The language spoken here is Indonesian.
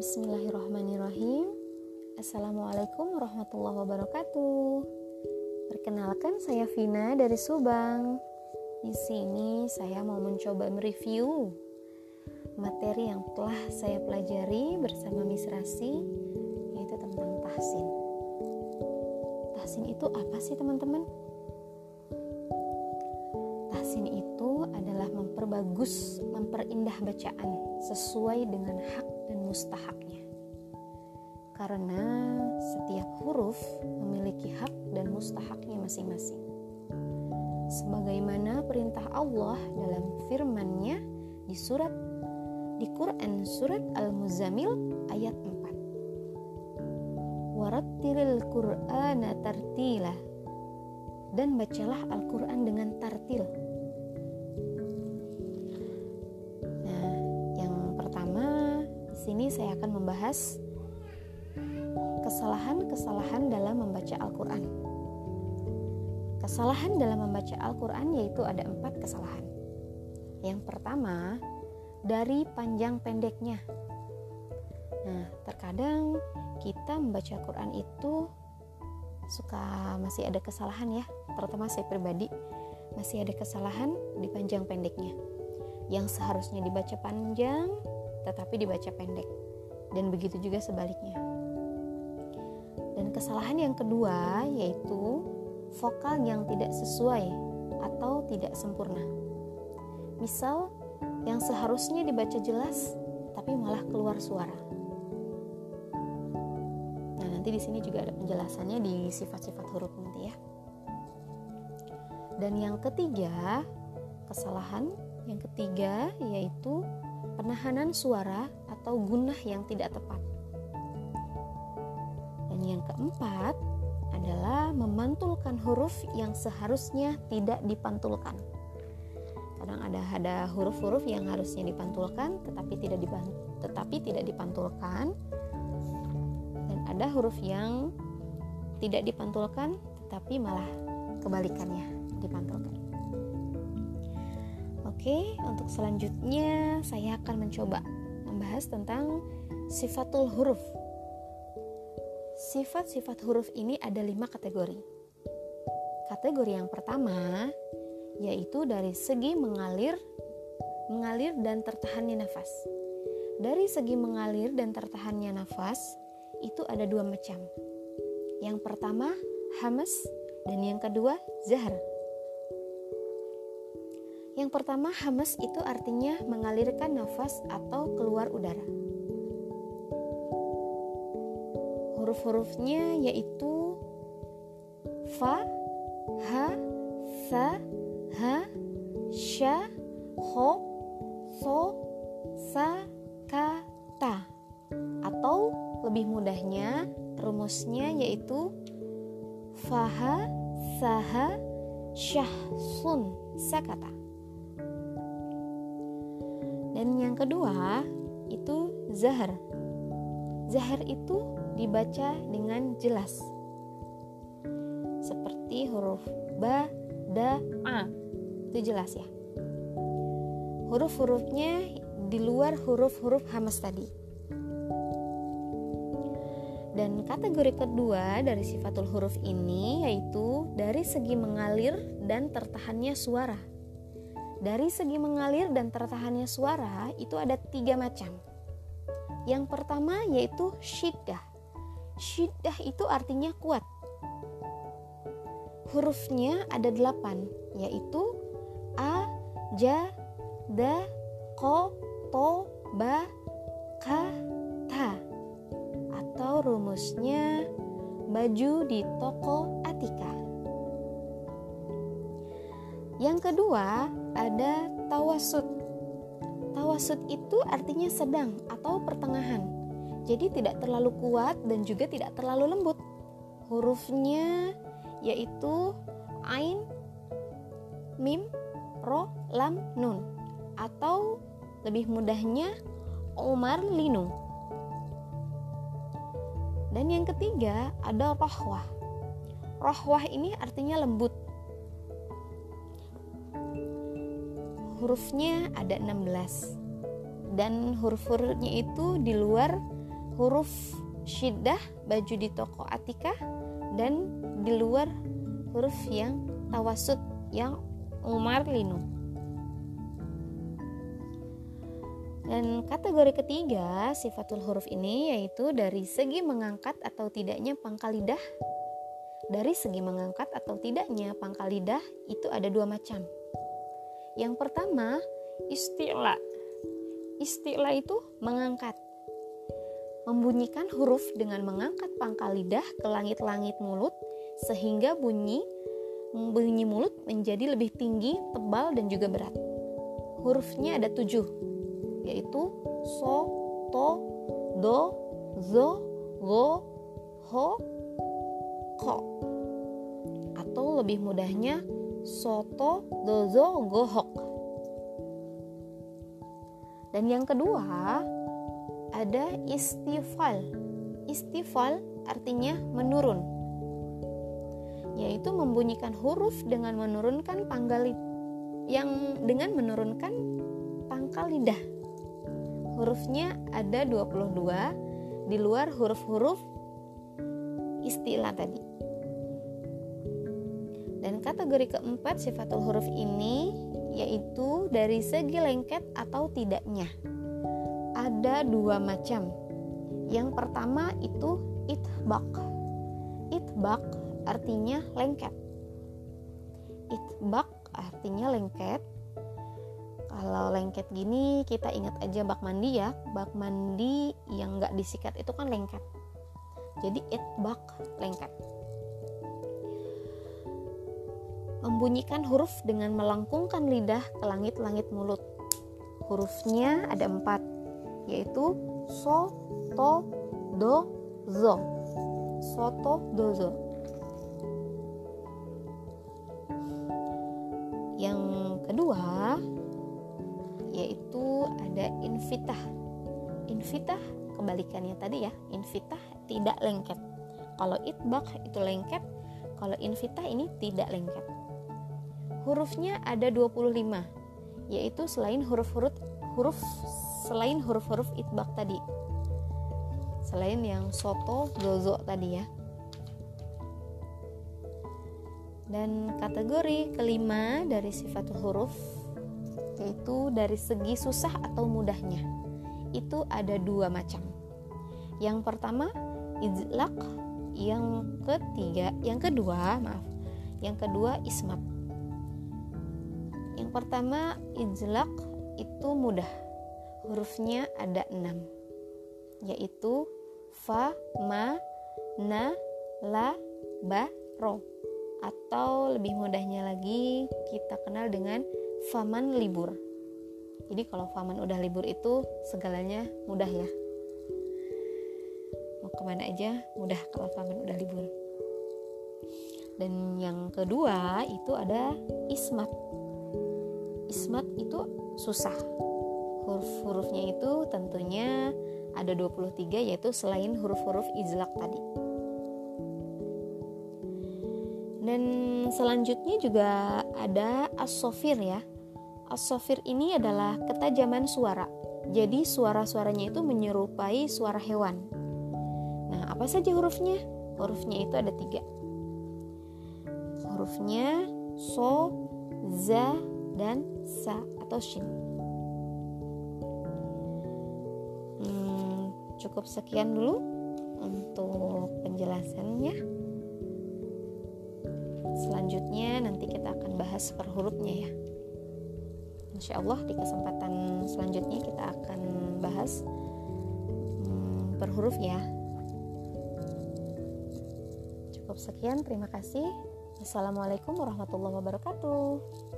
Bismillahirrahmanirrahim. Assalamualaikum warahmatullahi wabarakatuh. Perkenalkan saya Vina dari Subang. Di sini saya mau mencoba mereview materi yang telah saya pelajari bersama Miss Rasi yaitu tentang tahsin. Tahsin itu apa sih teman-teman? Tahsin itu adalah memperbagus, memperindah bacaan sesuai dengan hak dan mustahaknya. Karena setiap huruf memiliki hak dan mustahaknya masing-masing. Sebagaimana perintah Allah dalam firman-Nya di surat di Quran surat Al-Muzammil ayat 4. Warattilil Qur'ana tartila dan bacalah Al-Quran dengan tartil sini saya akan membahas kesalahan-kesalahan dalam membaca Al-Quran. Kesalahan dalam membaca Al-Quran yaitu ada empat kesalahan. Yang pertama, dari panjang pendeknya. Nah, terkadang kita membaca Al-Quran itu suka masih ada kesalahan ya, terutama saya pribadi masih ada kesalahan di panjang pendeknya. Yang seharusnya dibaca panjang, tetapi dibaca pendek. Dan begitu juga sebaliknya. Dan kesalahan yang kedua yaitu vokal yang tidak sesuai atau tidak sempurna. Misal, yang seharusnya dibaca jelas tapi malah keluar suara. Nah, nanti di sini juga ada penjelasannya di sifat-sifat huruf nanti ya. Dan yang ketiga, kesalahan yang ketiga yaitu penahanan suara atau gunah yang tidak tepat. Dan yang keempat adalah memantulkan huruf yang seharusnya tidak dipantulkan. Kadang ada ada huruf-huruf yang harusnya dipantulkan tetapi tidak tetapi tidak dipantulkan. Dan ada huruf yang tidak dipantulkan tetapi malah kebalikannya dipantulkan. Oke, untuk selanjutnya saya akan mencoba membahas tentang sifatul huruf. Sifat-sifat huruf ini ada lima kategori. Kategori yang pertama yaitu dari segi mengalir, mengalir dan tertahannya nafas. Dari segi mengalir dan tertahannya nafas itu ada dua macam. Yang pertama hamas dan yang kedua zahar. Yang pertama, hamas itu artinya mengalirkan nafas atau keluar udara. Huruf-hurufnya yaitu fa, ha, sa, ha, sha, ho, so, sa, ka, ta. Atau lebih mudahnya rumusnya yaitu faha, saha, syahsun, sakata. Dan yang kedua itu zahar. Zahar itu dibaca dengan jelas. Seperti huruf ba, da, a. Itu jelas ya. Huruf-hurufnya di luar huruf-huruf hamas tadi. Dan kategori kedua dari sifatul huruf ini yaitu dari segi mengalir dan tertahannya suara. Dari segi mengalir dan tertahannya suara itu ada tiga macam. Yang pertama yaitu syiddah. Syiddah itu artinya kuat. Hurufnya ada delapan, yaitu A, Ja, Da, Ko, To, Ba, Ka, Ta. Atau rumusnya baju di toko Atika. Yang kedua, ada tawasud. Tawasud itu artinya sedang atau pertengahan. Jadi tidak terlalu kuat dan juga tidak terlalu lembut. Hurufnya yaitu ain, mim, ro, lam, nun. Atau lebih mudahnya Umar Linu. Dan yang ketiga ada rohwah. Rohwah ini artinya lembut hurufnya ada 16 dan huruf-hurufnya itu di luar huruf syiddah baju di toko Atika dan di luar huruf yang tawasud yang Umar Linu. Dan kategori ketiga sifatul huruf ini yaitu dari segi mengangkat atau tidaknya pangkal lidah. Dari segi mengangkat atau tidaknya pangkal lidah itu ada dua macam. Yang pertama istilah. Istilah itu mengangkat. Membunyikan huruf dengan mengangkat pangkal lidah ke langit-langit mulut sehingga bunyi bunyi mulut menjadi lebih tinggi, tebal, dan juga berat. Hurufnya ada tujuh, yaitu so, to, do, zo, go, ho, ko. Atau lebih mudahnya soto, dozo, gohok. Dan yang kedua ada istifal. Istifal artinya menurun yaitu membunyikan huruf dengan menurunkan pangkal yang dengan menurunkan pangkal lidah. Hurufnya ada 22 di luar huruf-huruf istilah tadi. Kategori keempat sifatul huruf ini yaitu dari segi lengket atau tidaknya. Ada dua macam. Yang pertama itu itbak. Itbak artinya lengket. Itbak artinya lengket. Kalau lengket gini kita ingat aja bak mandi ya. Bak mandi yang nggak disikat itu kan lengket. Jadi itbak lengket. Membunyikan huruf dengan melengkungkan lidah ke langit-langit mulut. Hurufnya ada empat, yaitu so, to, do, zo. Soto, dozo. Yang kedua yaitu ada invitah. Invitah kebalikannya tadi ya, invitah tidak lengket. Kalau itbak itu lengket, kalau invitah ini tidak lengket. Hurufnya ada 25, yaitu selain huruf-huruf huruf selain huruf-huruf itbak tadi. Selain yang soto, zozo tadi ya. Dan kategori kelima dari sifat huruf yaitu dari segi susah atau mudahnya. Itu ada dua macam. Yang pertama izlak, yang ketiga, yang kedua, maaf. Yang kedua ismat. Pertama izlak itu mudah. Hurufnya ada enam yaitu fa, ma, na, la, ba, ro atau lebih mudahnya lagi kita kenal dengan faman libur. Jadi kalau faman udah libur itu segalanya mudah ya. Mau ke mana aja mudah kalau faman udah libur. Dan yang kedua itu ada ismat. Ismat itu susah. Huruf-hurufnya itu tentunya ada 23 yaitu selain huruf-huruf izlak tadi. Dan selanjutnya juga ada asofir ya. Asofir ini adalah ketajaman suara. Jadi suara-suaranya itu menyerupai suara hewan. Nah, apa saja hurufnya? Hurufnya itu ada tiga. Hurufnya so, za, dan sa atau shin. Hmm, cukup sekian dulu untuk penjelasannya. Selanjutnya nanti kita akan bahas per hurufnya ya. Insya Allah di kesempatan selanjutnya kita akan bahas hmm, per huruf ya. Cukup sekian terima kasih. Assalamualaikum warahmatullahi wabarakatuh